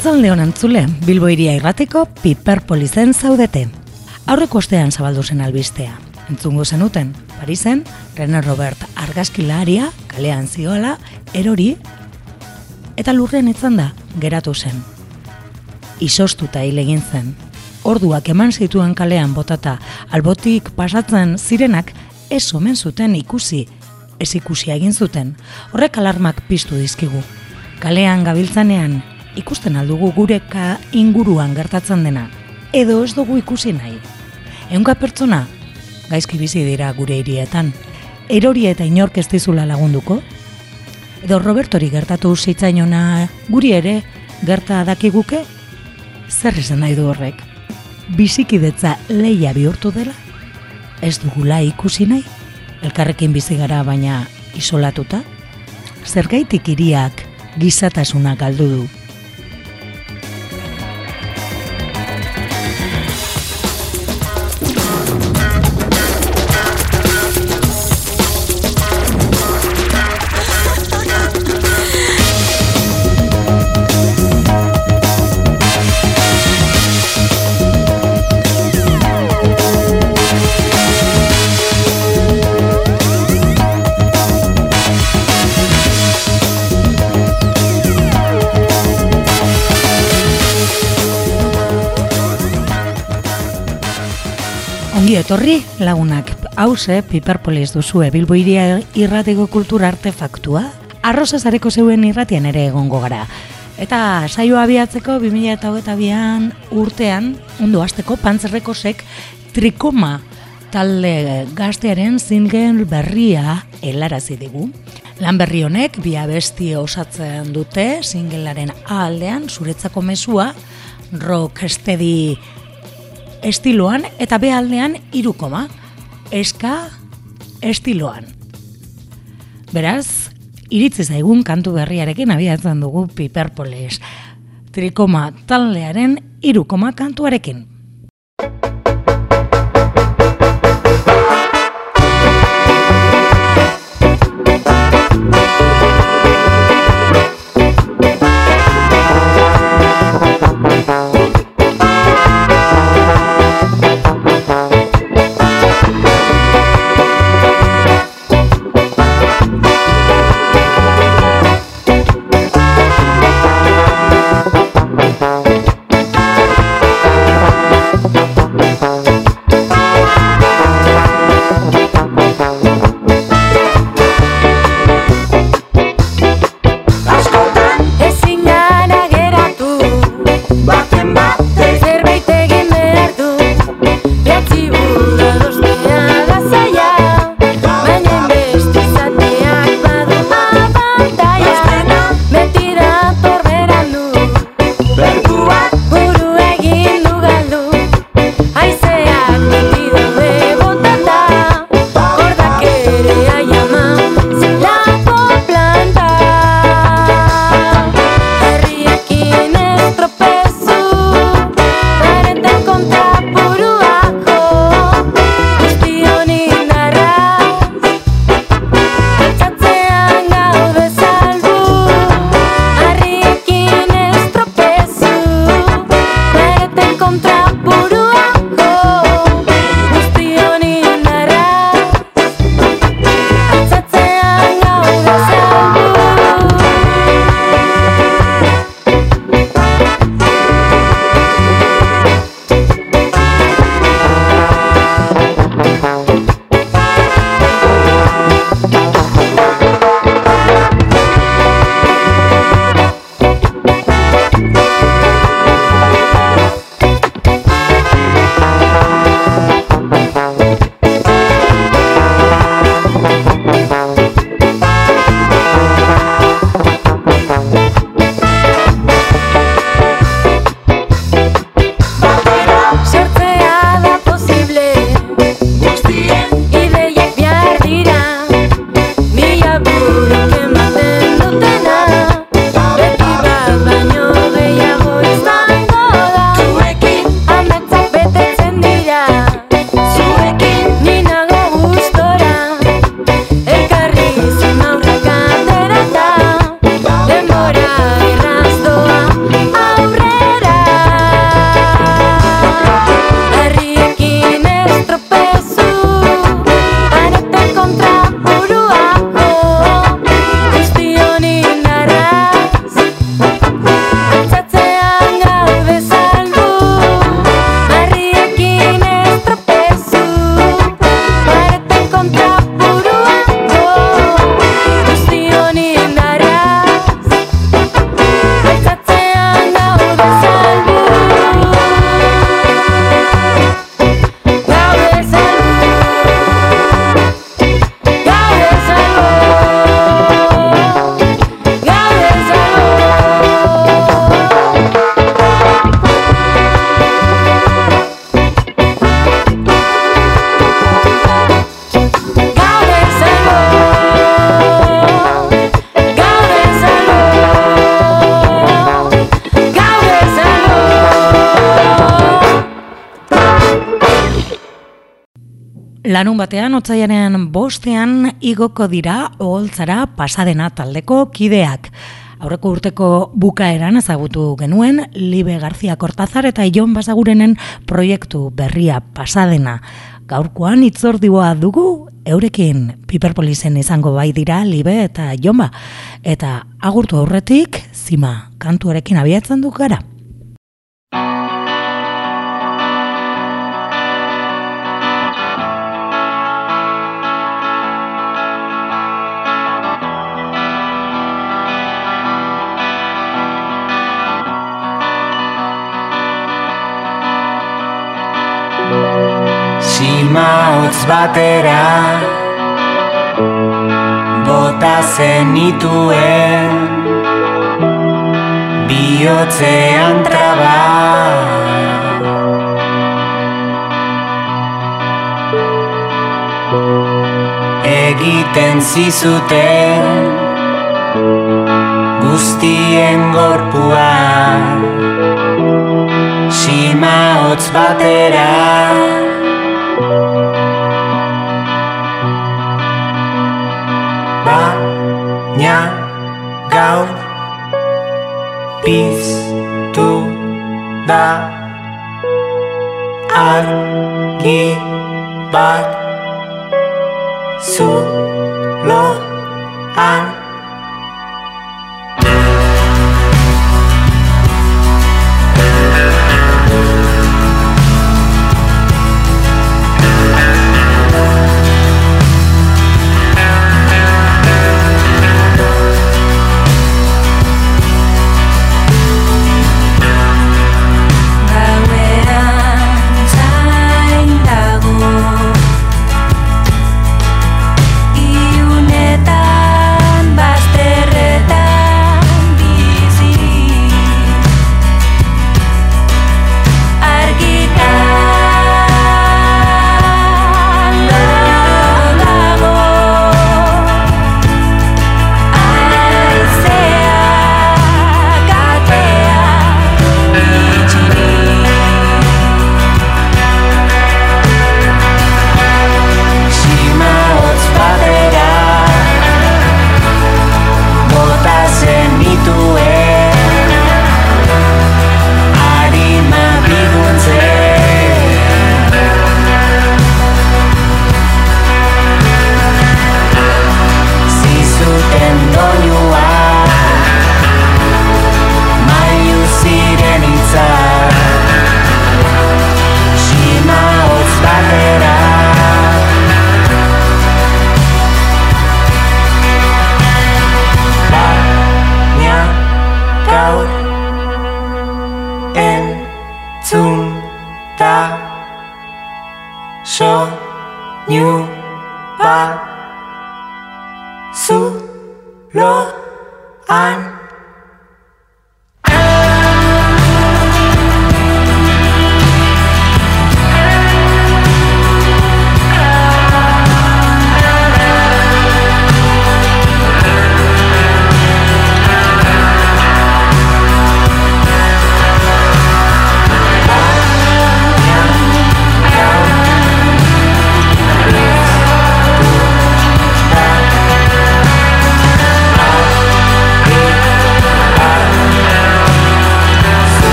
Arratzalde honan zule, Bilbo iria irrateko Piperpolizen zaudete. Aurreko ostean zabaldu zen albistea. Entzungo zenuten, Parisen, René Robert argazkilaria, kalean zioala, erori, eta lurren itzan da, geratu zen. Isostuta hil egin zen. Orduak eman zituen kalean botata, albotik pasatzen zirenak, ez omen zuten ikusi, ez ikusi egin zuten. Horrek alarmak piztu dizkigu. Kalean gabiltzanean, ikusten aldugu gureka inguruan gertatzen dena. Edo ez dugu ikusi nahi. Eunka pertsona, gaizki bizi dira gure hirietan. Erori eta inork ez dizula lagunduko? Edo Robertori gertatu zitzainona guri ere gerta dakiguke? Zer izan nahi du horrek? Bizikidetza leia bihurtu dela? Ez dugula ikusi nahi? Elkarrekin bizi gara baina isolatuta? Zergaitik iriak gizatasuna galdu du? Etorri lagunak, hause Piperpolis duzue Bilbo iria irratiko kultura artefaktua. Arroza zareko zeuen irratian ere egongo gara. Eta saioa abiatzeko 2022an urtean, ondo hasteko pantzerrekosek trikoma talde gaztearen zingen berria helarazi digu. Lan berri honek bi abesti osatzen dute singelaren aldean zuretzako mezua rock steady estiloan eta behaldean irukoma. Eska estiloan. Beraz, iritzi zaigun kantu berriarekin abiatzen dugu Piperpolis. Trikoma taldearen irukoma kantuarekin. Lanun batean, otzaianean bostean, igoko dira, oholtzara pasadena taldeko kideak. Aurreko urteko bukaeran ezagutu genuen, Libe Garzia Kortazar eta Ion Basagurenen proiektu berria pasadena. Gaurkoan itzordioa dugu, eurekin Piperpolisen izango bai dira, Libe eta Ionba. Eta agurtu aurretik, zima kantuarekin abiatzen du gara. Hotz batera Bota zenituen. Biotzean traba. Egiten zizuten Guztien gorpua Sima hotz batera da argi bat zu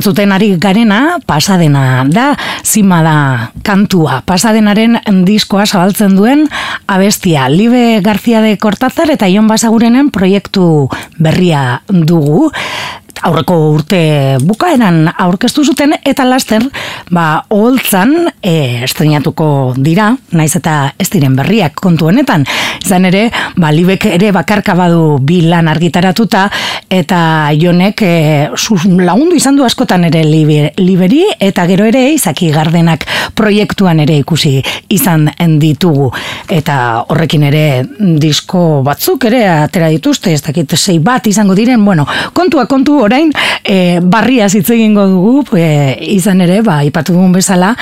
entzuten ari garena, pasadena da, zima da kantua. Pasadenaren diskoa zabaltzen duen abestia. Libe Garzia de Kortazar eta Ion Basagurenen proiektu berria dugu aurreko urte bukaeran aurkeztu zuten eta laster ba oholtzan e, estrenatuko dira naiz eta ez diren berriak kontu honetan. Izan ere ba libek ere bakarka badu bi lan argitaratuta eta jonek e, lagundu izan du askotan ere liberi eta gero ere izaki gardenak proiektuan ere ikusi izan ditugu. Eta horrekin ere disko batzuk ere atera dituzte ez dakit sei bat izango diren bueno kontua kontu orain e, barria hitz egingo dugu e, izan ere ba ipatu dugun bezala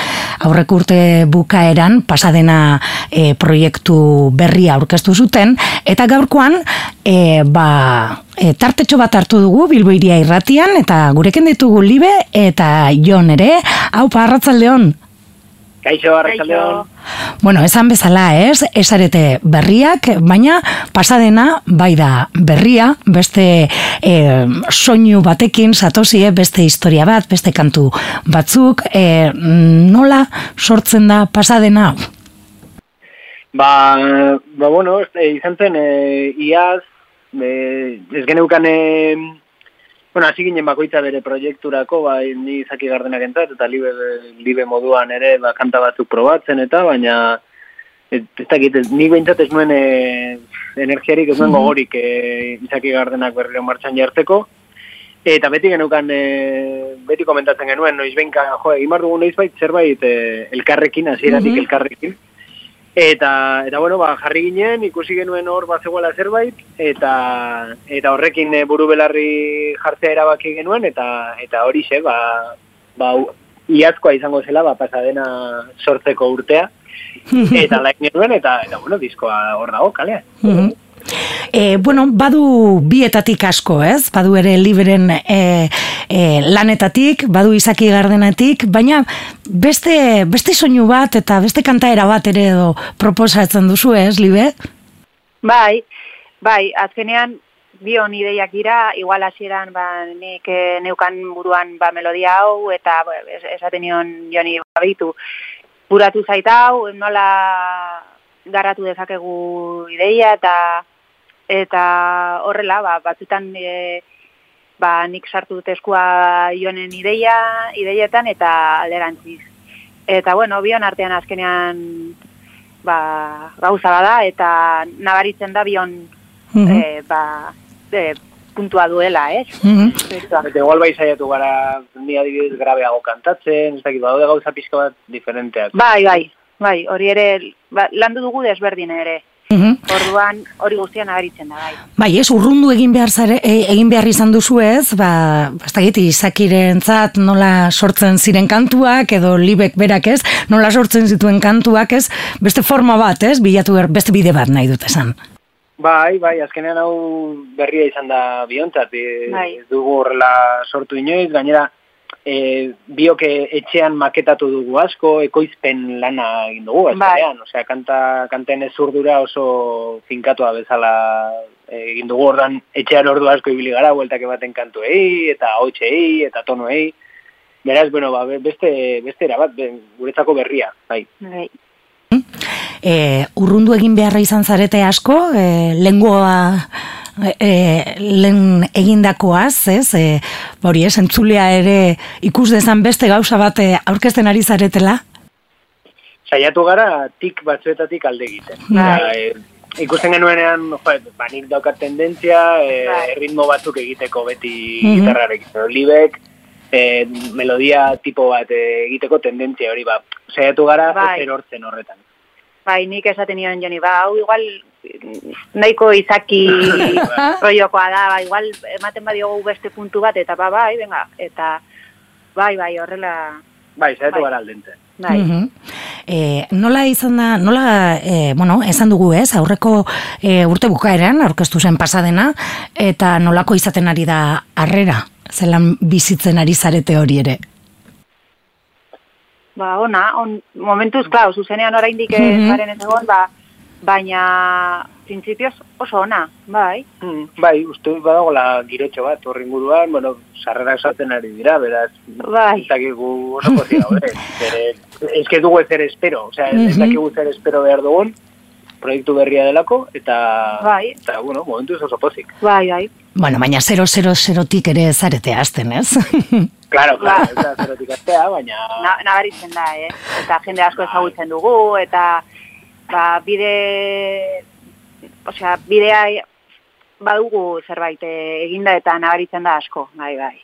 aurreko urte bukaeran pasadena e, proiektu berria aurkeztu zuten eta gaurkoan e, ba e, tartetxo bat hartu dugu Bilboiria irratian eta gurekin ditugu Libe eta Jon ere. Hau parratzaldeon Kaixo, Arratxaldeon. Bueno, esan bezala ez, esarete berriak, baina pasadena bai da berria, beste e, soinu batekin, satosie, beste historia bat, beste kantu batzuk, e, nola sortzen da pasadena? Ba, ba bueno, e, izan zen, e, iaz, e, ez geneukan Bueno, hasi ginen bakoitza bere proiekturako, bai, ni izaki gardenak entzat, eta libe, libe moduan ere, ba, kanta batzuk probatzen, eta baina, ez, ez dakit, ni behintzat ez nuen e, energiarik, ez nuen mhm. gogorik e, izaki gardenak berriro martxan jarteko, eta beti genukan, e, beti komentatzen genuen, noiz benka, jo, egin dugu noiz bait, zerbait, e, elkarrekin, hasieratik mm elkarrekin, Eta, eta bueno, ba, jarri ginen, ikusi genuen hor bat zegoela zerbait, eta, eta horrekin e, buru belarri jartzea erabaki genuen, eta, eta hori ze, ba, ba, iazkoa izango zela, ba, pasadena sortzeko urtea, eta laik genuen, eta, eta bueno, diskoa hor dago, kalea. E, bueno, badu bietatik asko, ez? Badu ere liberen e, e, lanetatik, badu izaki gardenatik, baina beste, beste soinu bat eta beste kantaera bat ere edo proposatzen duzu, ez, libe? Bai, bai, azkenean bion ideiak dira, igual hasieran ba, nik e, neukan buruan ba, melodia hau, eta ba, esaten nion joni babitu, buratu zaitau, nola garatu dezakegu ideia, eta eta horrela, ba, batzutan e, ba, nik sartu dut eskua jonen ideia, ideietan eta alderantziz. Eta bueno, bion artean azkenean ba, gauza bada eta nabaritzen da bion mm -hmm. ba, e, puntua duela, ez? Mm -hmm. Eta igual bai saiatu gara ni adibidez grabeago kantatzen, ez dakit, badaude gauza pixka bat diferenteak. Bai, bai, bai, hori ere, ba, landu dugu desberdin ere. Mhm. Orduan hori guztian abaritzen da bai. Bai, ez urrundu egin behar zare, e, egin behar izan duzu ez, ba, bastagiti izakirentzat nola sortzen ziren kantuak edo libek berak ez, nola sortzen zituen kantuak ez, beste forma bat ez, bilatu ber, beste bide bat nahi dut esan. Bai, bai, azkenean hau berria izan da biontzat, e, bai. dugu horrela sortu inoiz, gainera, e, bioke etxean maketatu dugu asko, ekoizpen lana egin dugu, bai. osea, kanta, kanten ez urdura oso finkatua bezala egin dugu ordan etxean ordu asko ibili gara, bueltak ematen kantuei, eta hotxei, eta tonoei, beraz, bueno, ba, beste, beste erabat, guretzako berria, bai. Bai. E, urrundu egin beharra izan zarete asko, e, lengoa e, lehen egindakoaz, ez? E, hori ez, entzulea ere ikus dezan beste gauza bat aurkezten ari zaretela? Saiatu gara tik batzuetatik alde egiten. Bai. E, ikusten genuenean, jo, ba, nik daukat tendentzia, e, bai. ritmo batzuk egiteko beti mm -hmm. gitarrarekin. Libek, e, melodia tipo bat egiteko tendentzia hori, ba, saiatu gara, bai. hortzen horretan. Bai, nik esaten nion joni, ba, hau igual nahiko izaki roiokoa da, ba, igual ematen badiogu beste puntu bat, eta ba, bai, venga, eta bai, bai, horrela... Bai, zaitu bai. gara aldente. Bai. e, nola izan da, nola, e, bueno, esan dugu ez, aurreko e, urte bukaeran, aurkeztu zen pasadena, eta nolako izaten ari da harrera, zelan bizitzen ari zarete hori ere? Ba, ona, on, momentuz, klar, zuzenean oraindik mm -hmm. ez egon, ba, baina printzipioz oso ona, bai. Mm, bai, uste dut badagoela girotxo bat horri inguruan, bueno, sarrera esaten ari dira, beraz, Bai. ez dakigu oso pozik. Zere, ez que dugu ezer espero, osea, ez Mhm. dakigu zer espero behar dugun, proiektu berria delako, eta, Bai. eta bueno, momentu oso pozik. Bai, bai. Bueno, baina 000tik ere zarete azten, ez? Claro, claro, ez da zerotik astea, baina... Na, nabaritzen da, eh? Eta jende asko ezagutzen dugu, eta ba, bide, osea, bidea badugu zerbait eh, eginda eta nabaritzen da asko, bai, bai.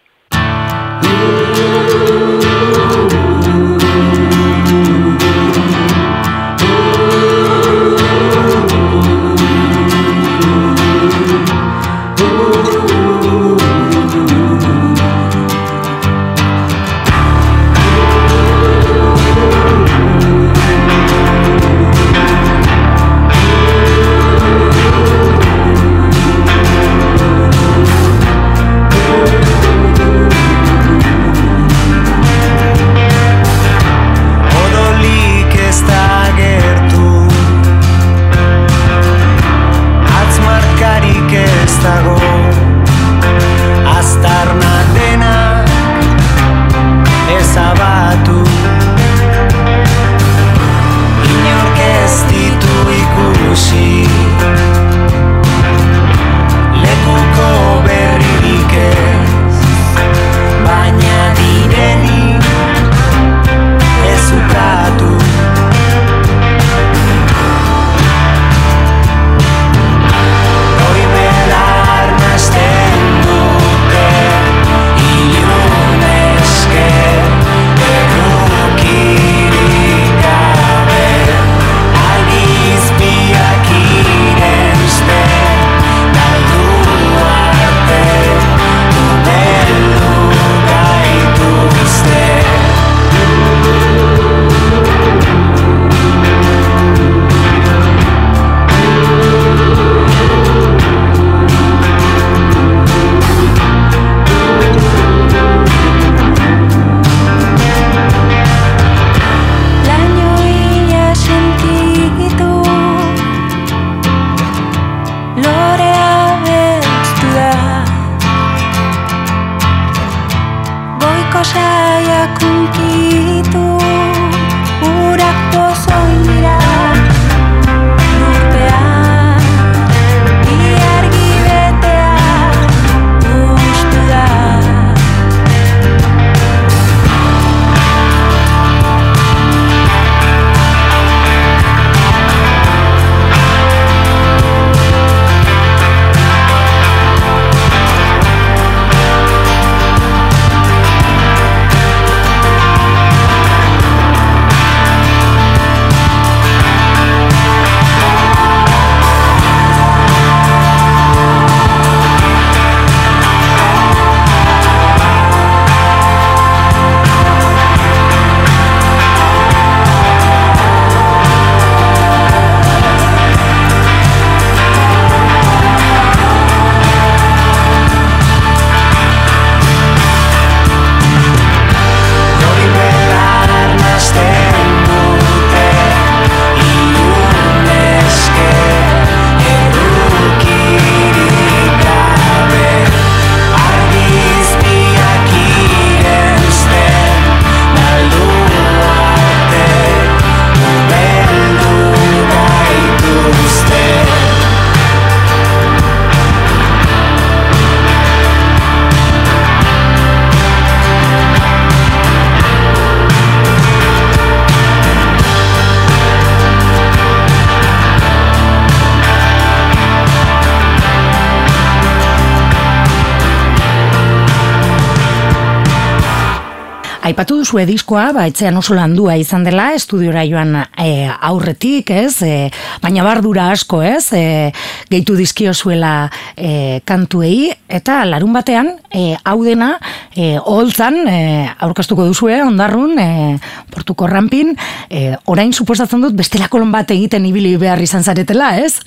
Aipatu duzu diskoa, ba, etzean oso landua izan dela, estudiora joan e, aurretik, ez? E, baina bardura asko, ez? E, gehitu dizkio zuela e, kantuei, eta larun batean, e, hau dena, e, oholtzan, e, aurkastuko duzue, ondarrun, e, portuko rampin, e, orain suposatzen dut bestelako bat egiten ibili behar izan zaretela, ez?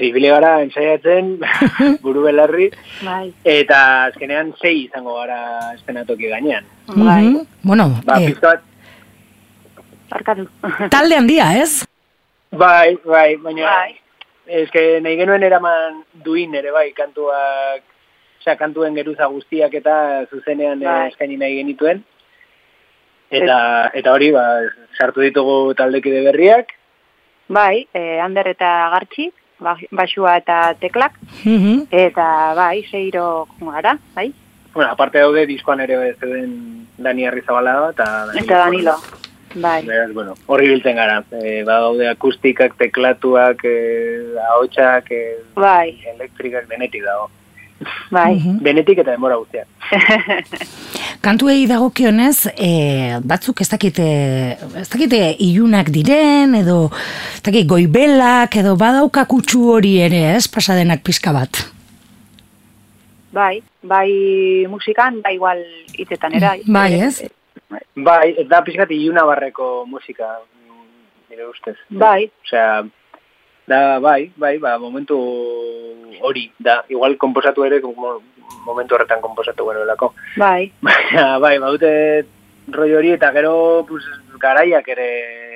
Zibile gara ensaiatzen, buru belarri, Bai. eta azkenean sei izango gara estenatoki gainean. Bai. Mhm. Bueno, Ba, e, pizka bat, Barkatu. talde handia, ez? Bai, bai, baina... Bai. Ez que nahi genuen eraman duin ere bai, kantuak, osea, kantuen geruza guztiak eta zuzenean Bai. eskaini nahi genituen. Eta, eta hori, ba, sartu ditugu taldekide berriak, Bai, e, Ander eta Gartxi, basua eta teklak, Mhm. eta bai, seiro gara, bai, bueno, aparte daude diskoan ere zeuden Dani Arrizabala eta Danilo. eta Danilo. Bai, Beraz, bueno, horri biltzen gara. E, ba, daude akustikak, teklatuak, e, ahotsak, e, bai, elektrikak, denetik dago. bai. Mhm. Denetik eta denbora guztiak. Kantuei dagokionez, e, batzuk ez dakite, ez dakite ilunak diren, edo ez dakit goibelak, edo badauka kutsu hori ere, ez, pasadenak pizka bat. Bai, bai musikan, bai igual hitzetan era. Bai, ez? Bai, ez da pixkat iluna barreko musika, mm, nire ustez. Bai, Osea, da, bai, bai, ba, momentu hori, da, igual komposatu ere, momentu horretan komposatu genuelako. bai, Baina, bai, baute rollo hori, eta gero, pues, garaiak ere,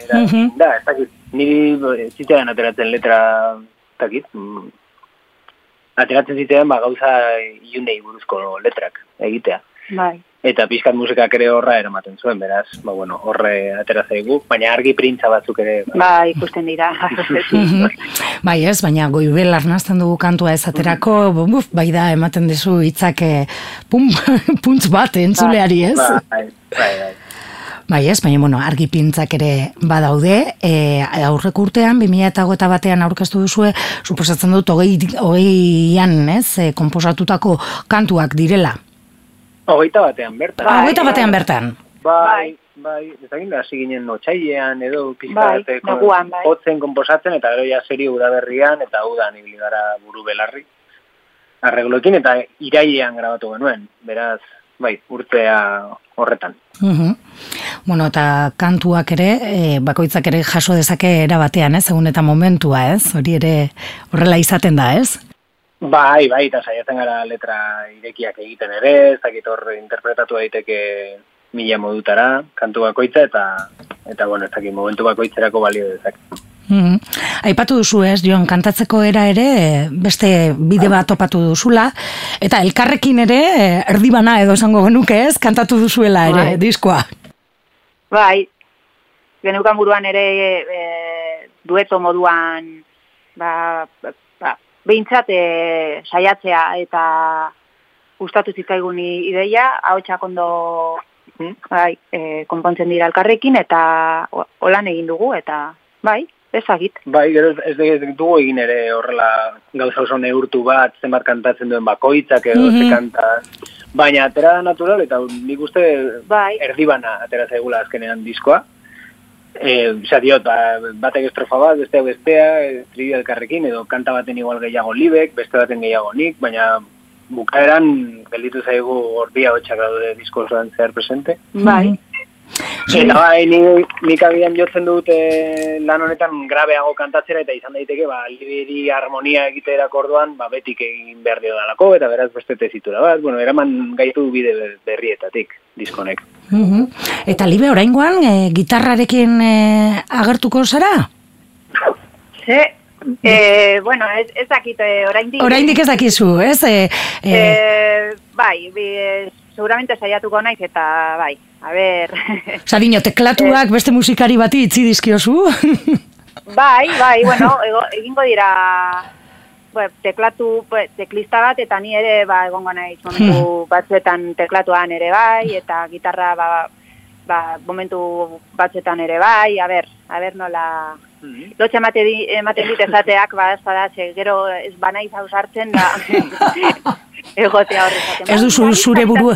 era, Mhm. da, ez dakit, niri eh, zitean ateratzen letra, ez dakit, mm, ateratzen zitean, ba, gauza ilunei buruzko letrak egitea. bai. Eta pixkat musikak ere horra eramaten zuen, beraz, ba, bueno, horre atera zaigu, baina argi printza batzuk ere, ba, Bai, ikusten dira. Bai ez, baina goibel arnazten dugu kantua ezaterako, buf, bai da, ematen dizu hitzak eh, pum, puntz bat entzuleari ez? bai, bai, bai. Bai ez, baina bueno, argi pintzak ere badaude, e, aurrek urtean, 2008 batean aurkeztu duzue, suposatzen dut, hogei, hogeian, ez, e, komposatutako kantuak direla. Hogeita batean, bertan. Ah, hogeita batean bertan. Bai, bai, ez dakit, hasi ginen otxailean edo pizka Bai, neguan, bai. hotzen komposatzen, eta gero ja seri udaberrian, eta udan ibili gara buru belarri. Arregloekin, eta irailean grabatu genuen, beraz, bai, urtea horretan. Mhm. Bueno, eta kantuak ere, e, bakoitzak ere jaso dezake era batean, ez, egun eta momentua, ez? Hori ere horrela izaten da, ez? Bai, bai, eta saiatzen gara letra irekiak egiten ere, ez dakit hor interpretatu daiteke mila modutara, kantu bakoitza, eta, eta bueno, ez dakit momentu bakoitzerako balio dezak. Mhm. Aipatu duzu ez, Jon, kantatzeko era ere beste bide bat topatu duzula, eta elkarrekin ere erdibana edo esango genuke ez, kantatu duzuela ere, Bai. diskoa. Bai, geneukan buruan ere e, dueto moduan, ba, behintzat e, saiatzea eta gustatu zitzaigun ideia, ahotsak ondo Mhm. bai, e, konpontzen dira elkarrekin eta holan egin dugu eta bai, ezagit. Bai, gero ez, ez, dugu egin ere horrela gauza oso neurtu bat, zenbat kantatzen duen bakoitzak edo Mhm. ze kanta. Baina atera da natural eta nik uste Bai, erdibana atera zaigula azkenean diskoa. E, Osa diot, ba, batek estrofa bat, beste bestea, estribia elkarrekin, edo kanta baten igual gehiago libek, beste baten gehiago nik, baina bukaeran gelditu zaigu ordia hotxak daude disko osoan zehar presente. bai, Eta bai, ni, nik agian jotzen dut eh, lan honetan grabeago kantatzera eta izan daiteke, ba, liberi harmonia egiterako orduan, ba, betik egin behar dio dalako, eta beraz beste tezitura bat, bueno, eraman gaitu bide ber- berrietatik, diskonek. Mhm. Eta libe oraingoan e, gitarrarekin e, agertuko zara? Ze, e, bueno, ez, ez dakit e, oraindik. Oraindik ez dakizu, ez? E, e, E, bai, bi, e, seguramente saiatuko naiz eta bai, a ber. Osa, dino, teklatuak beste musikari bati itzi dizkiozu? bai, bai, bueno, ego, egingo dira bueno, teklatu, pues, teklista bat eta ni ere ba egongo naiz momentu batzuetan teklatuan ere bai eta gitarra ba, ba, momentu batzuetan ere bai, a ber, a ber nola lotxa emate di, ematen dit esateak, ba, ez bada, gero ez banaiz hau sartzen, da, egotea horre ez duzu Bai, zure burua,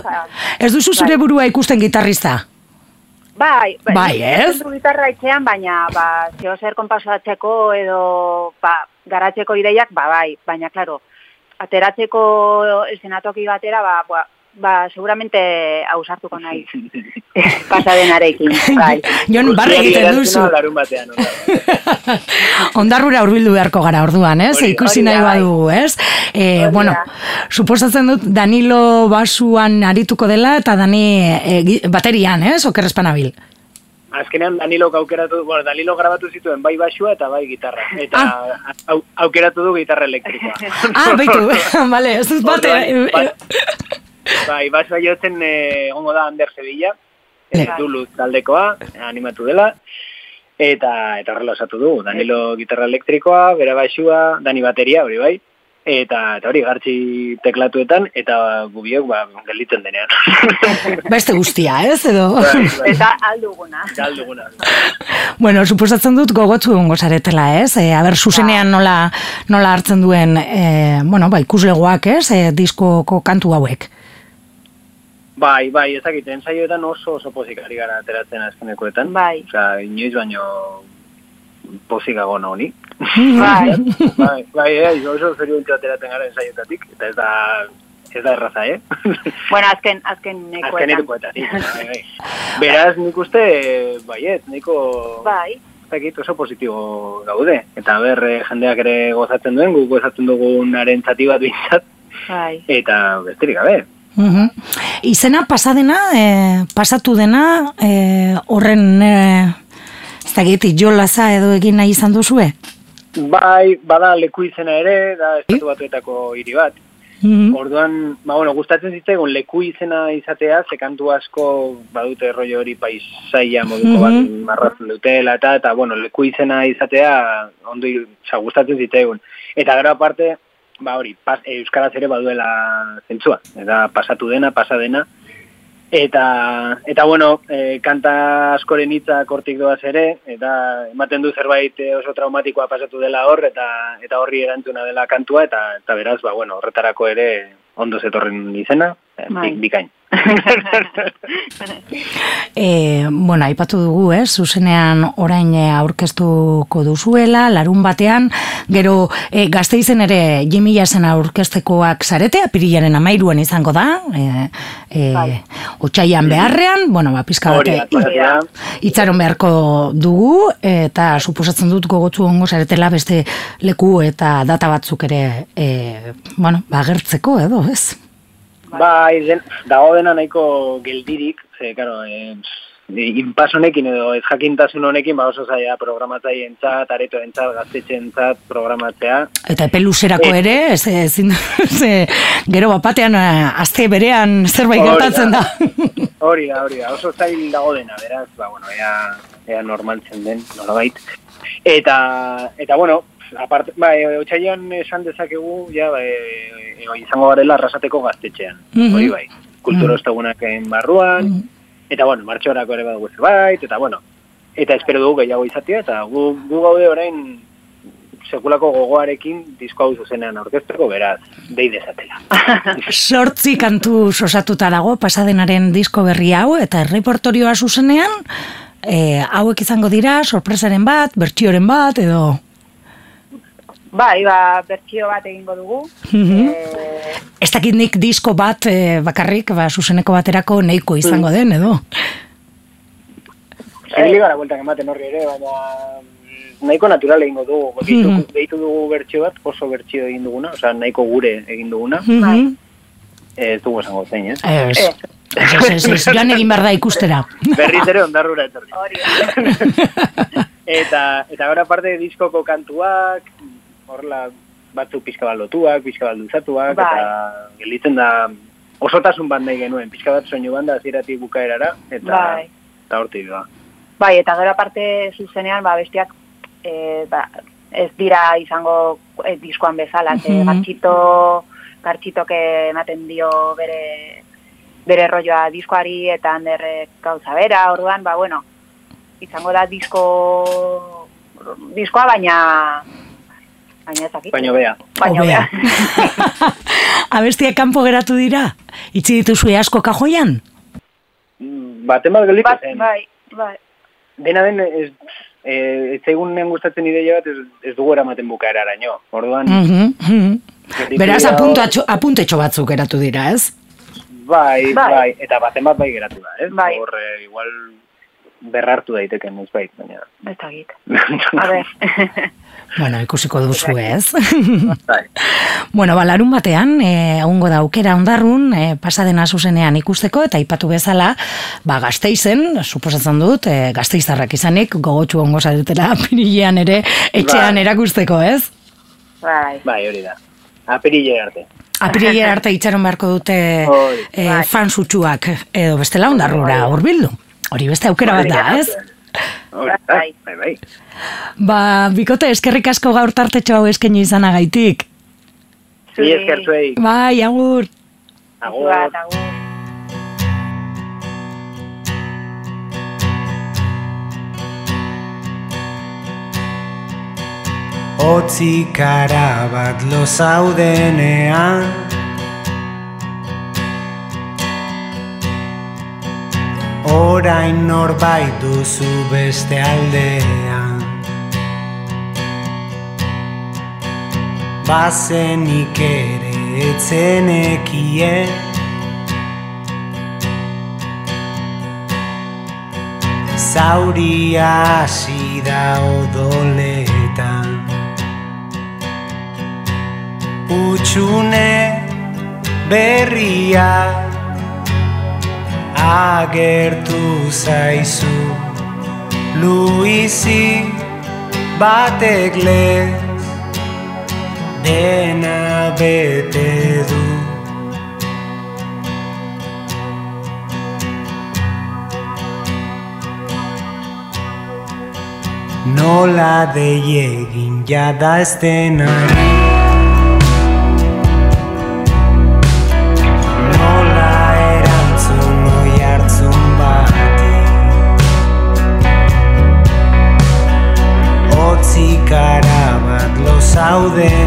ez duzu zure Bai. burua ikusten gitarrista? Bai, Bai, ez? Du gitarra etxean, baina, ba, zeo zer konpasatzeko edo, ba, garatzeko ideiak, ba, bai, baina, klaro, ateratzeko eszenatoki batera, ba, ba, ba seguramente ausartuko nahi pasadenarekin, bai. Jon, barre egiten duzu. Larun batean, onda. Ondarrura hurbildu beharko gara orduan, ez? Hori- Ikusi nahi bai. badugu, ez? E, Hori bueno, da. suposatzen dut Danilo basuan arituko dela eta Dani e, baterian, ez? Oker espanabil. azkenean Danilok aukeratu, bueno, Danilo grabatu zituen bai basua eta bai gitarra. Eta Ah. au, aukeratu du gitarra elektrikoa. Ah, baitu, bale, ez dut bate. Orduan, bai, bai, basua jotzen eh, egongo da Ander Sevilla, eh, Duluth taldekoa, animatu dela. Eta eta horrela osatu du, Danilo gitarra elektrikoa, bera basua, Dani bateria, hori bai. Eta, eta hori gartxi teklatuetan, eta gubiok ba, gelditzen denean. Beste guztia, ez, edo? Bai, bai, Eta alduguna. galduguna. Bueno, suposatzen dut gogotzu egongo zaretela, ez? E, aber, zuzenean nola, nola hartzen duen, e, bueno, ba, ikuslegoak, ez? E, diskoko kantu hauek. Bai, bai, ezakit, ensaioetan oso oso pozik ari gara ateratzen azkenekoetan. Bai. Osea, inoiz baino pozikago honi. Bai. bai, bai, bai, oso zeriontzu ateratzen gara ensaioetatik, eta ez da, ez da erraza, eh? Bueno, azken, azken nekoetan. Azkenekoetatik, bai, bai. Beraz, nik uste, baiet, niko... Bai. ez dakit oso positibo gaude. Eta ber, eh, jendeak ere gozatzen duen, guk gozatzen dugunaren zati bat bintzat, Bai. eta besterik gabe. Mhm. Izena pasadena, e, pasatu dena, e, horren, e, ez dakit, jolaza edo egin nahi izan duzue? Bai, bada leku izena ere, da estatu batuetako hiri bat. Mhm. Orduan, ba, bueno, gustatzen zitzaigun leku izena izatea, ze kantu asko badute rollo hori paisaia moduko bat Mhm. marratzen dutela, eta, eta, bueno, leku izena izatea, ondo, oza, gustatzen zitzaigun. Eta gero aparte, ba hori, pas, euskaraz ere baduela zentzua, eta pasatu dena, pasa dena, Eta, eta bueno, e, kanta askoren hitzak hortik doaz ere, eta ematen du zerbait eh, oso traumatikoa pasatu dela hor, eta eta horri erantzuna dela kantua, eta, eta beraz, ba, bueno, horretarako ere ondo zetorren izena, eh, Bai. bik- bikain. E, bueno, aipatu dugu, ez, zuzenean orain e, aurkeztuko duzuela, larun batean, gero e, gazteizen ere Jimmy Jasen aurkeztekoak zarete, apirilaren amairuan izango da, e, e, Bai. otxaian beharrean, bueno, ba, pizka Hori bate, da, hori da. itzaron beharko dugu, eta suposatzen dut gogotzu ongo zaretela beste leku eta data batzuk ere, e, bueno, ba, agertzeko edo, ez? Bai, den, dago dena nahiko geldirik, ze, karo, eh, inpas honekin edo ez jakintasun honekin, ba oso zaila programatzaile entzat, areto entzat, gaztetxe entzat, programatzea. Eta epe luzerako Eh. ere, ez, ezin, ze, gero bapatean eh, aste berean zerbait gertatzen da. Hori da, hori da, oso zail dago dena, beraz, ba, bueno, ea, ea normaltzen den, nolabait. Eta, eta bueno, aparte, ba, e, otxailan esan dezakegu, ja, ba, e, e, izango garela arrasateko gaztetxean, Mhm. hori bai, kultura mm barruan, eta bueno, martxorako ere badugu zerbait, eta bueno, eta espero dugu gehiago izatea, eta gu, gu gaude orain sekulako gogoarekin disko hau zuzenean aurkezteko, beraz, dei dezatela. Sortzi kantu osatuta dago pasadenaren disko berri hau, eta erreportorioa zuzenean, e, hauek izango dira, sorpresaren bat, bertioren bat, edo... Bai, ba, bertsio bat egingo dugu. Mhm. Eh, Ez dakit nik disko bat e, bakarrik, ba, zuzeneko baterako nahiko izango den, edo? Zibili gara bueltak ematen horri ere, baina mm, nahiko natural egingo dugu. Deitu, Mhm. deitu dugu bertsio bat, oso bertsio egin duguna, osea nahiko gure egin duguna. Mhm. Ez dugu esango zein, ez? Ez, ez, ez, ez, ez, joan egin behar da ikustera. Berriz ere ondarrura etorri. Eta, eta gara parte diskoko kantuak, horrela batzuk pixka bat lotuak, pixka bat luzatuak, Bai. eta gelditzen da osotasun bat nahi genuen, pixka bat soinu banda hasieratik bukaerara, eta, Bai. eta hortik da. Bai, eta gero aparte zuzenean, ba, bestiak e, ba, ez dira izango e, diskoan bezala, ze Mhm. gartxito, gartxitok ematen dio bere, bere rolloa diskoari eta handerrek gauza bera, orduan, ba, bueno, izango da disko, diskoa, baina, baina ez dakit. Baina bea. Baina bea. Abestiak kanpo geratu dira? Itzi dituzue asko kajoian? Mm, Baten bat gelditu Bat, zen. bai, bai. Dena den, ez, e, ez zaigunen gustatzen ideia bat, ez, ez dugu eramaten bukaeraraino. Orduan, Mhm, mhm. Gelditu Beraz, dira- apuntatxo, apuntetxo batzuk geratu dira, ez? bai, Bai. bai, eta baten bat bai geratu da, ez? Bai. Hor, eh, igual, berrartu daiteken ez bait, baina... Ez da git. A ber. Bueno, ikusiko duzu ez. Bai. bueno, ba, larun batean, e, egungo da aukera ondarrun, e, pasadena zuzenean ikusteko, eta aipatu bezala, ba, gazteizen, suposatzen dut, e, gazteizarrak izanik, gogotxu ongo dutela pirilean ere, etxean Bai. erakusteko, ez? bai. Bai, hori da. Apirile arte. Apirile arte itxaron beharko dute e, Bai. fan sutsuak, edo bestela ondarrura hurbildu. Hori beste aukera bat da, ez? Hori da, Bai. bai, bai. Ba, bikote, eskerrik asko gaur tartetxo hau eskaini izanagaitik. Ni esker zuei. Bai, agur. Agur. Agur. Otzikara bat lo zaudenean Orain norbait duzu beste aldean. Bazenik ere etzenekien Zauria hasi da odoletan. Utxune berria agertu zaizu. Luizi batek lez dena bete du. Nola deiegin jada ez denari zaudenean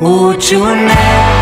Utxune berria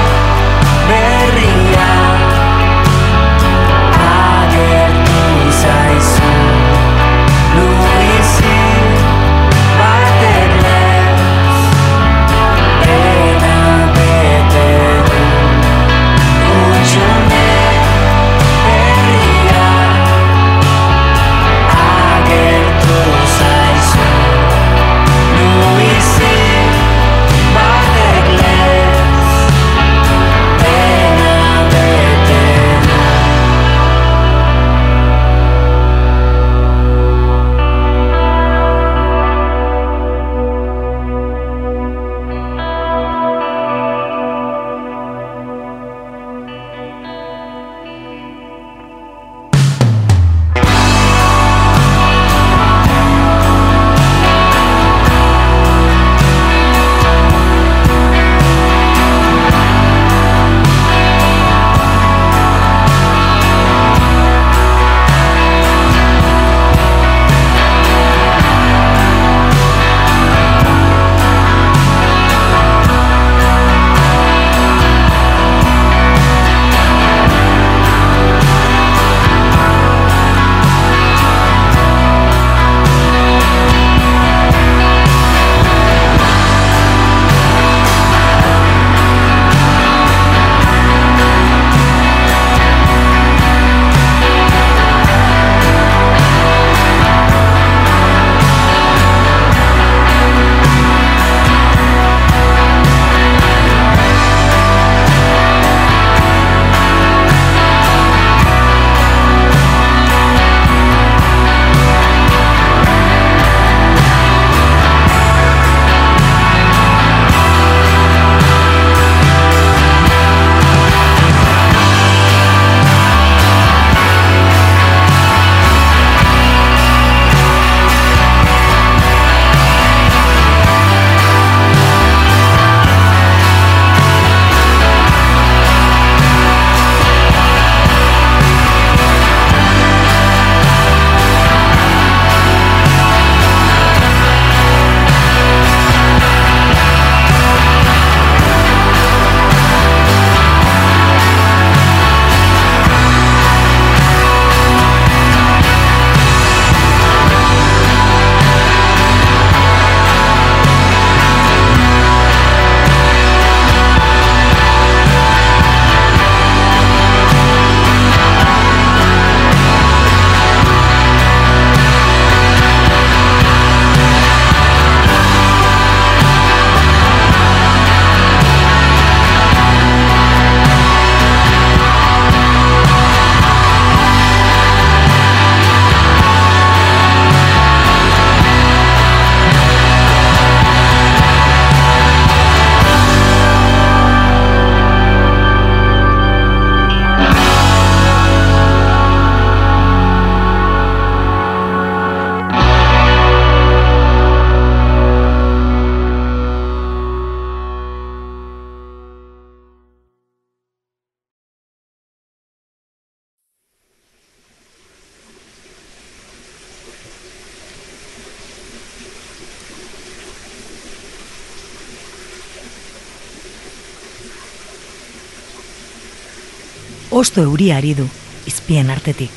osto euri ari du, izpien artetik.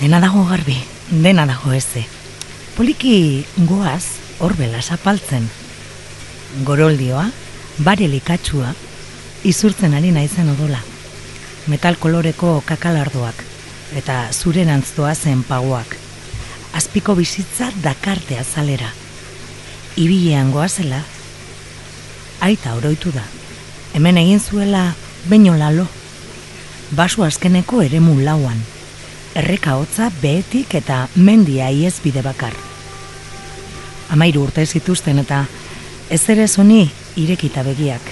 Dena dago garbi, dena dago eze. Poliki goaz, horbela zapaltzen. Goroldioa, bare likatxua, izurtzen ari naizen odola. Metal koloreko kakalardoak, eta zurerantz zen pagoak. Azpiko bizitza dakarte azalera. Ibilean goazela, aita oroitu da. Hemen egin zuela baino lalo. Baso azkeneko eremu lauan. Erreka hotza behetik eta mendia iez bide bakar. Amairu urte zituzten eta ez ere zoni irekita begiak.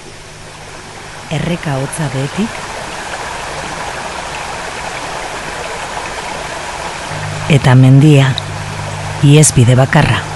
Erreka hotza behetik eta mendia iez bide bakarra.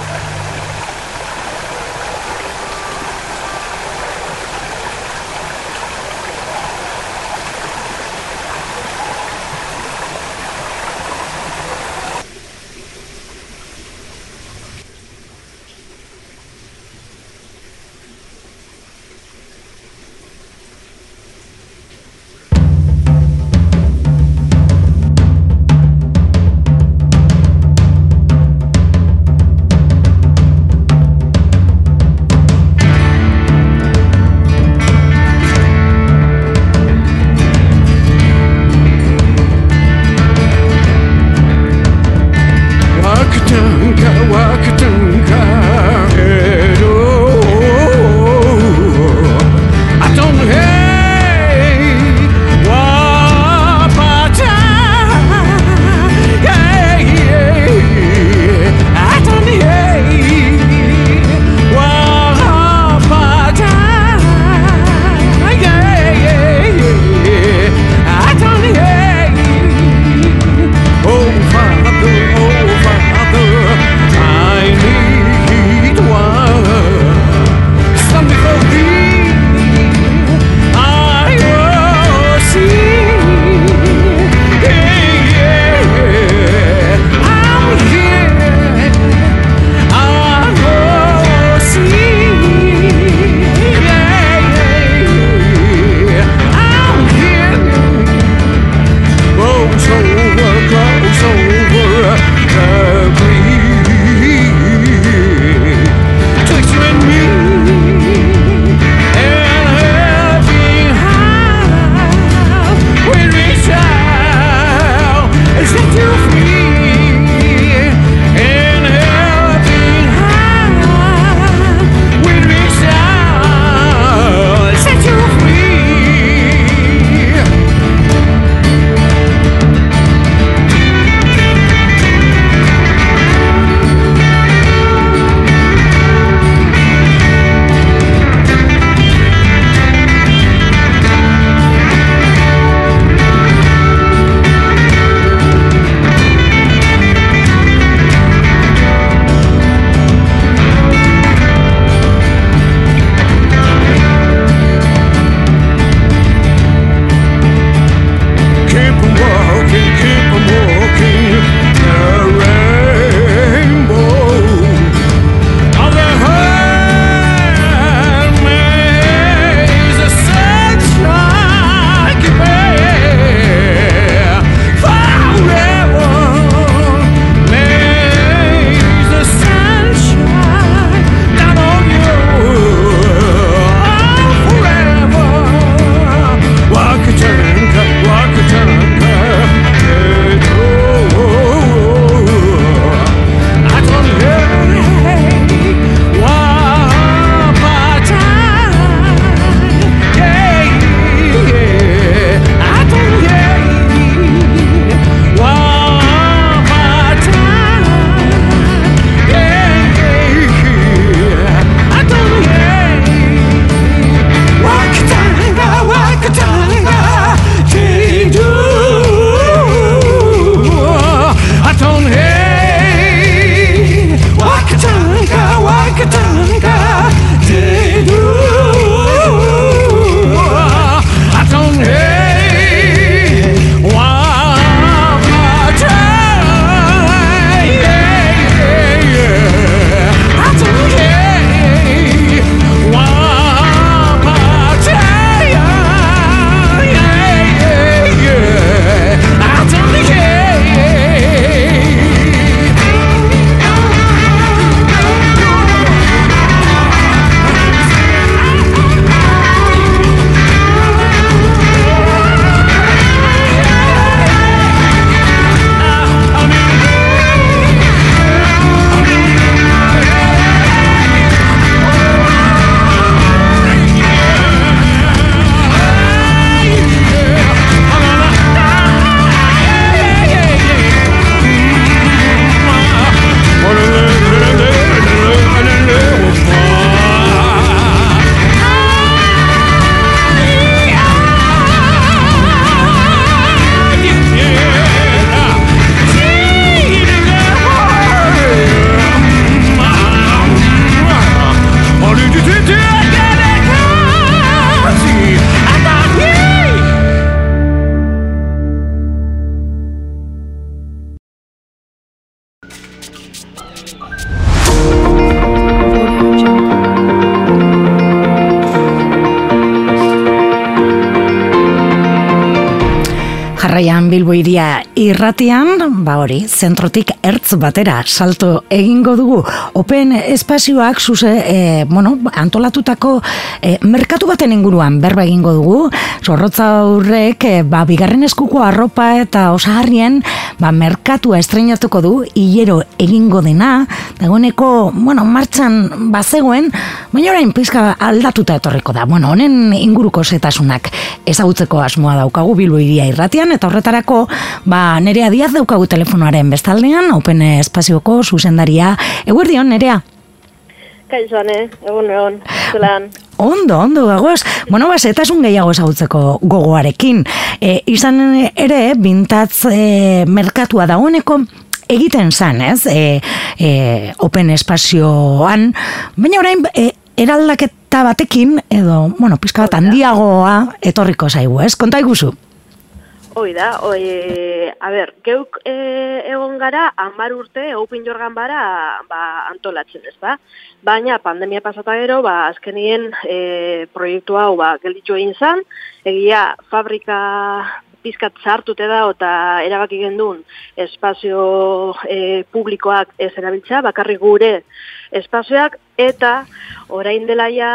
Jarraian Bilbo iria irratian, ba hori, zentrotik ertz batera salto egingo dugu. Open espazioak zuze, e, bueno, antolatutako e, merkatu baten inguruan berba egingo dugu. Zorrotza horrek, e, ba, bigarren eskuko arropa eta osagarrien, ba, merkatua estrenatuko du, hilero egingo dena, dagoeneko, bueno, martxan bazegoen, baina orain pizka aldatuta etorriko da. Bueno, honen inguruko setasunak ezagutzeko asmoa daukagu Bilbo irratian, eta horretarako, ba, nerea diaz daukagu telefonoaren bestaldean, Open Espazioko zuzendaria. Eguerdion, nerea? Kaixo, ne? Egun, egun, zelan. Ondo, ondo, gagoaz. Bueno, ba, zetasun gehiago ezagutzeko gogoarekin. E, izan ere, bintatz e, merkatua dagoeneko, egiten zan, ez? E, e, open espazioan, baina orain, e, eraldaketa batekin, edo, bueno, pizka bat handiagoa etorriko zaigu, ez? Konta iguzu. Hoi da, hoi, a ber, geuk e, egon gara, hamar urte, Open Jorgan bara, ba, antolatzen ez, ba? Baina, pandemia pasata gero, ba, azkenien e, proiektu hau, ba, gelditxo egin zan, egia fabrika pizkat zartute da, eta erabaki gendun espazio e, publikoak ez erabiltza, bakarrik gure espazioak, eta orain dela ja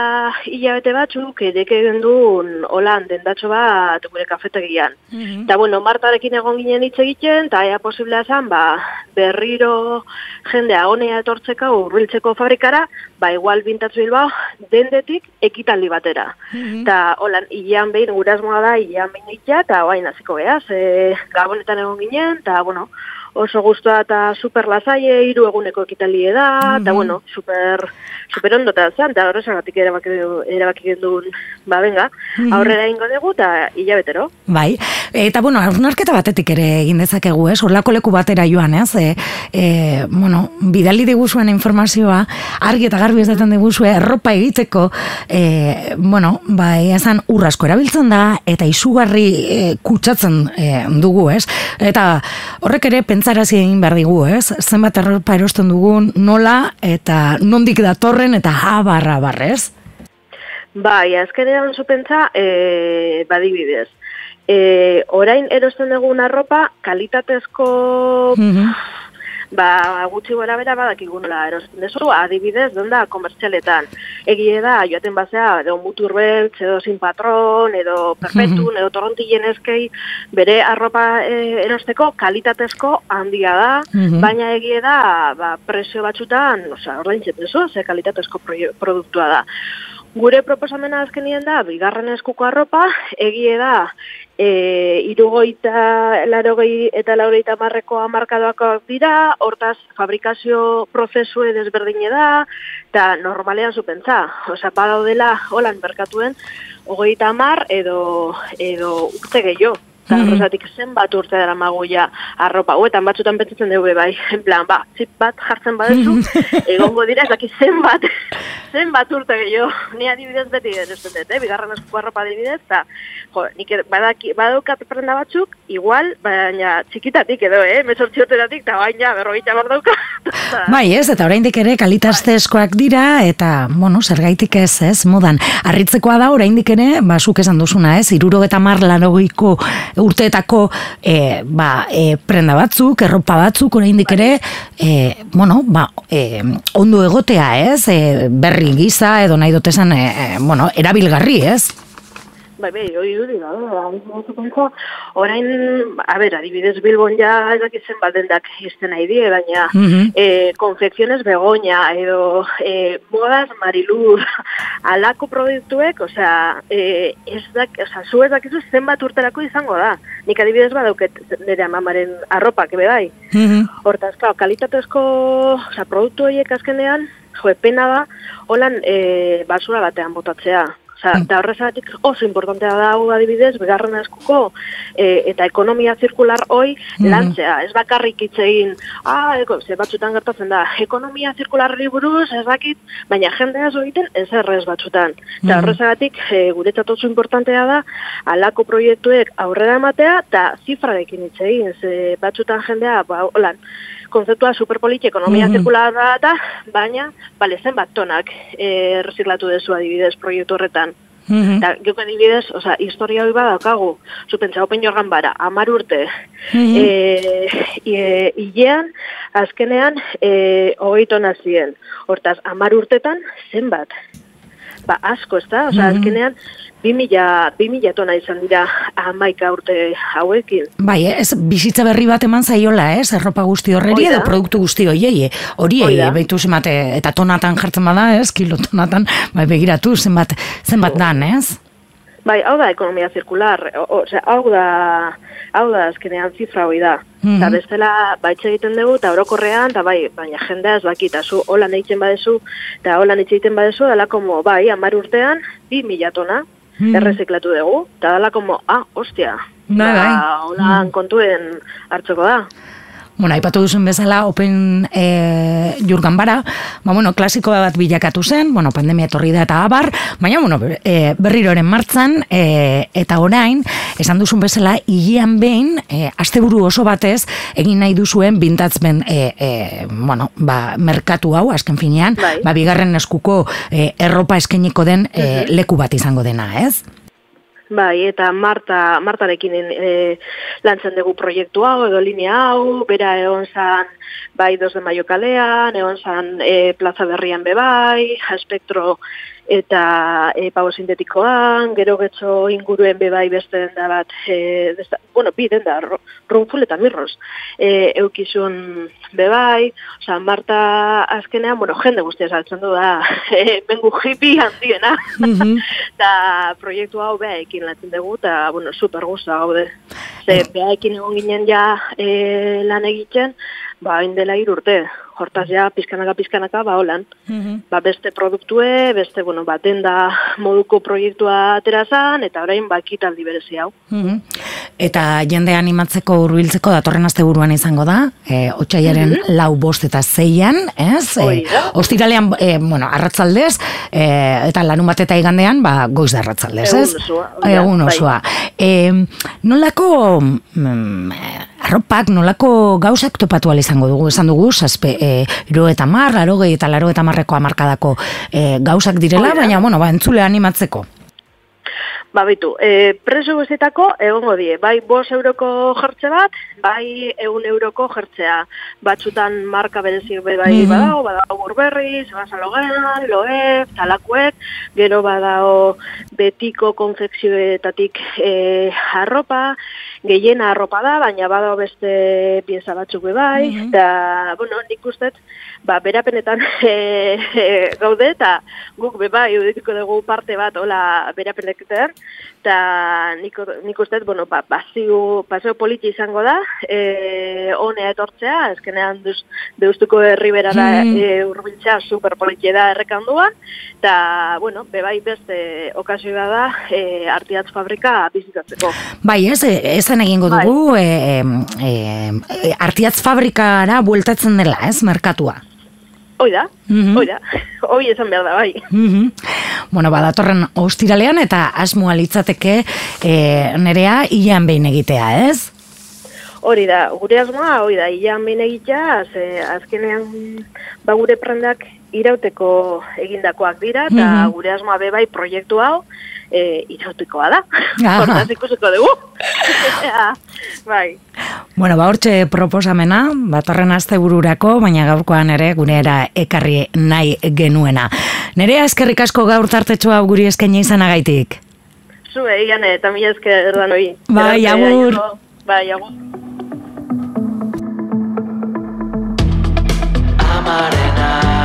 hilabete batzuk edek egin duen holan dendatxo bat gure kafetegian. Eta bueno, Martarekin egon ginen hitz egiten, eta ea posiblea zen, ba, berriro jendea honea etortzeka urbiltzeko fabrikara, ba, igual bintatzu bilbao, dendetik ekitaldi batera. Eta holan, hilean behin, gure asmoa da, hilean behin eta oain hasiko geaz, e, gabonetan egon ginen, eta bueno, oso guztua eta super lasaie, hiru eguneko ekitalie da, eta bueno, super, super ondo eta zan, eta horrezagatik erabaki, erabaki gendun, ba, venga, aurrera ingo dugu, eta hilabetero. Bai, eta bueno, hausnarketa batetik ere egin dezakegu, ez? Horlako leku batera joan, ez? E, e, bueno, bidali diguzuen informazioa, argi eta garbi ez daten diguzue, erropa egiteko, e, bueno, bai, esan urrasko erabiltzen da, eta izugarri e, kutsatzen e, dugu, ez? Eta horrek ere pentsarazi egin behar digu, ez? Zenbat erropa erosten dugun, nola, eta nondik datorren, eta habarra barrez? Bai, azkenean zu pentsa, e, badibidez. E, orain erosten dugun arropa, kalitatezko ba, gutxi gora bera badakigun nola erosten dezu, adibidez, donda komertzialetan. Egie da, joaten bazea, edo muturbeltz, edo sin patron, edo perfektun, edo torrontilen eskei, bere arropa e, erosteko kalitatezko handia da, baina egie da, ba, presio batzutan, osea, ordaintzen dezu, ze kalitatezko produktua da. Gure proposamena azkenien da, bigarren eskuko arropa, egie da, e, irugoita, larogei eta laurogeita marreko amarkadoak dira, hortaz fabrikazio prozesue desberdine da, eta normalean zupentza. Osa, badaudela, holan merkatuen, hogeita mar edo, edo urte gehiago. Eta Mhm. horrezatik zenbat urte dara maguia arropa. Huetan batzutan pentsatzen dugu bai, en plan, ba, txip bat jartzen badezu, egongo dira, ez dakit zenbat, zenbat urte gehiago. Ni adibidez beti dut, eh? bigarren eskuko arropa adibidez, eta jo, nik badaki, badaukat prenda batzuk, igual, baina txikitatik edo, eh? Mesortzi urteratik, eta baina berrogeita bar dauka. Bai, ez, eta oraindik ere kalitaztezkoak dira, eta, bueno, zergaitik ez, ez, modan. Arritzekoa da, oraindik ere, ba, zuk esan duzuna, ez, iruro eta mar urteetako, e, ba, e, prenda batzuk, erropa batzuk, oraindik ere, e, bueno, ba, e, ondo egotea, ez, e, berri giza, edo nahi dotesan, e, e, bueno, erabilgarri, ez? Bai, bai, hori duri, da, da, orain, a ber, adibidez Bilbon ja ez dakit zenbat dendak izten nahi die, baina Mhm. eh, konfekziones begoña edo eh, modas marilur alako produktuek, osea, eh, ez dak, osea, zu ez dakizu zenbat urterako izango da. Nik adibidez badauket nire amamaren arropak, ebe bai. Hortaz, klar, kalitatezko, osea, produktu horiek azkenean, jo, pena da, holan e, basura batean botatzea. Osa, eta horrezatik oso importantea da hau adibidez, begarren eskuko e, eta ekonomia zirkular hoi lantzea. Ez bakarrik hitz egin, ah, eko, ze batzutan gertatzen da, ekonomia zirkularri buruz, ez dakit, baina jendea zo egiten ez errez batzutan. Eta horrezagatik, e, guretzat oso importantea da, alako proiektuek aurrera ematea, eta zifrarekin hitz egin, ze batzutan jendea, ba, holan, konzeptua superpolit ekonomia Mhm. zirkularra da, baina, bale, zenbat tonak e, reziklatu dezu adibidez proiektu horretan. Mhm. Eta geuko adibidez, osea, historia hori badaukagu. Zu pentsa, open jorgan bara, amar urte. Mhm. e, e, ilean, azkenean, e, hogei tona ziren. Hortaz, amar urtetan, zenbat? Ba, asko, ez da? Osea, Mhm. azkenean, 2000, 2000 tona izan dira amaika urte hauekin. Bai, ez bizitza berri bat eman zaiola, ez? Erropa guzti horreri edo produktu guzti hoiei. eh? Horiei, Hoi da. behitu zenbat, eh, eta tonatan jartzen bada, ez? Kilo tonatan, bai, begiratu zenbat, zenbat dan, ez? Bai, hau da ekonomia zirkular, o, o, hau da, hau da azkenean zifra hoi da. Mhm. Eta bestela baitxe egiten dugu, eta orokorrean, eta bai, baina jendea ez baki, eta zu holan egiten badezu, eta holan hitz egiten badezu, dela como, bai, amar urtean, bi mila tona, Mhm. erreziklatu dugu, eta dela como, ah, ostia, Bai, bai. ba, holan kontuen hartzeko da. Bueno, aipatu duzun bezala, Open e, Jurgan bara, ba, bueno, klasiko bat bilakatu zen, bueno, pandemia etorri da eta abar, baina, bueno, e, berriroren martzan, e, eta orain, esan duzun bezala, hilean behin, e, asteburu oso batez, egin nahi duzuen bintatzben, e, e, bueno, ba, merkatu hau, azken finean, Bai. ba, bigarren eskuko e, erropa eskeniko den e, leku bat izango dena, ez? Bai, eta Marta, Martarekin e, lantzen dugu proiektu hau, edo linea hau, bera egon zan, bai, 2 de maio kalean, egon zan e, plaza berrian bebai, espektro eta e, pago sintetikoan, gero getxo inguruen bebai beste denda bat, e, desta, bueno, bi denda, runful eta mirros, e, eukizun bebai, oza, Marta azkenean, bueno, jende guztia saltzen du da, e, bengu hippie handiena, Mhm. eta proiektu hau behaekin latzen dugu, eta, bueno, super gusta gaude. Ze, behaekin egon ginen ja e, lan egiten, ba, hain dela hiru urte. Hortaz ja, pizkanaka, pizkanaka, ba, holan. Mhm. Ba, beste produktue, beste, bueno, ba, denda moduko proiektua atera zan, eta orain, ba, ekitaldi berezi hau. Mhm. Eta jende animatzeko hurbiltzeko datorren asteburuan izango da, e, otxaiaren lau bost eta zeian, ez? Da. ostiralean, e, bueno, arratzaldez, e, eta larun bat eta igandean, ba, goiz da arratzaldez, Egun ez? osoa, hoi da, Egun bai. osoa. E, nolako, mm, arropak, nolako gauzak topatu izango dugu, esan dugu, zazpe, e, iro eta mar, laro gehi eta laro eta marreko amarkadako e, gauzak direla, baina, bueno, ba, entzule animatzeko. Ba, bitu, e, preso guztietako egongo die, bai bos euroko jertze bat, bai egun euroko jertzea. Batzutan marka berezik be bai Mhm. badago, badago burberri, sebasalogean, loef, talakuek, gero badago betiko konfekzioetatik e, arropa, gehiena arropa da, baina badago beste pieza batzuk bai, Mhm. eta, bueno, nik ustet, ba, berapenetan e, e, gaude, eta guk be bai, udituko dugu parte bat, hola, berapeneketen, eta nik, nik uste, bueno, ba, pasio, pasio politi izango da, e, honea etortzea, ezkenean duz, deustuko herriberara Hmm. e, urbiltzea super politi da errekanduan, eta, bueno, bebai beste okazioa da, e, artiatz fabrika bizitatzeko. Bai, ez, e, esan egingo Bai. dugu, e, e, e, artiatz fabrikara bueltatzen dela, ez, merkatua. Hoi da, Mhm. hoi da, hoi esan behar da, bai. Mhm. Bueno, badatorren ostiralean eta asmoa litzateke e, nerea hilean behin egitea, ez? Hori da, gure asmoa, hori da, ilan behin egitea, ze azkenean ba gure prendak irauteko egindakoak dira, eta Mhm. gure asmoa bebai proiektu hau e, irautekoa da. Aha. Hortaz ikusiko dugu. Ea, bai. Bueno, ba hortxe proposamena, batorren astebururako, baina gaurkoan ere gunera ekarri nahi genuena. Nerea eskerrik asko gaur tartetxo hau guri eskaini izanagaitik. Zue, ian, eta mila esker da noi. Bai, agur. Bai, agur. amarena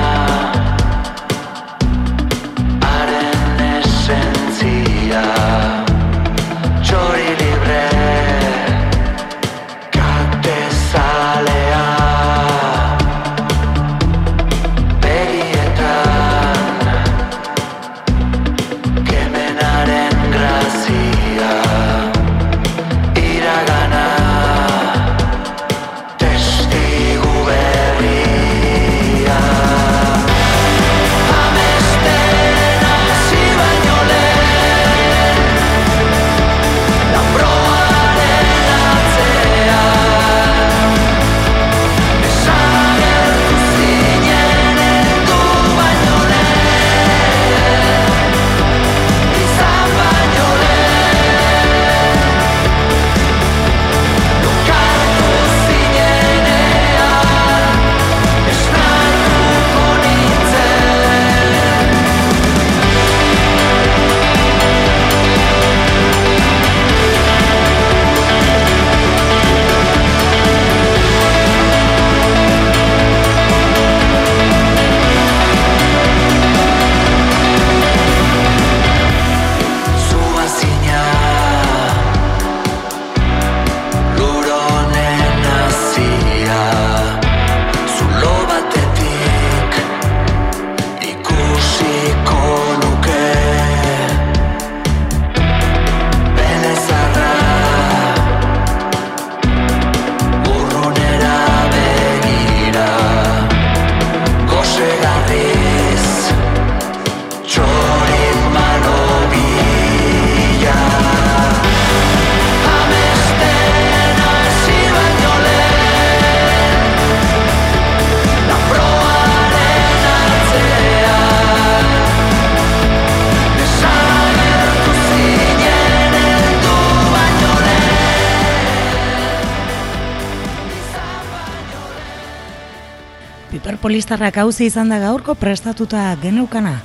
Polistarrak hauzi izan da gaurko prestatuta geneukana.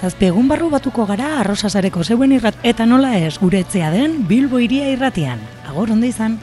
Zazpi egun barru batuko gara arrosasareko zeuen irrat eta nola ez guretzea den Bilbo iria irratian. Agor onde izan.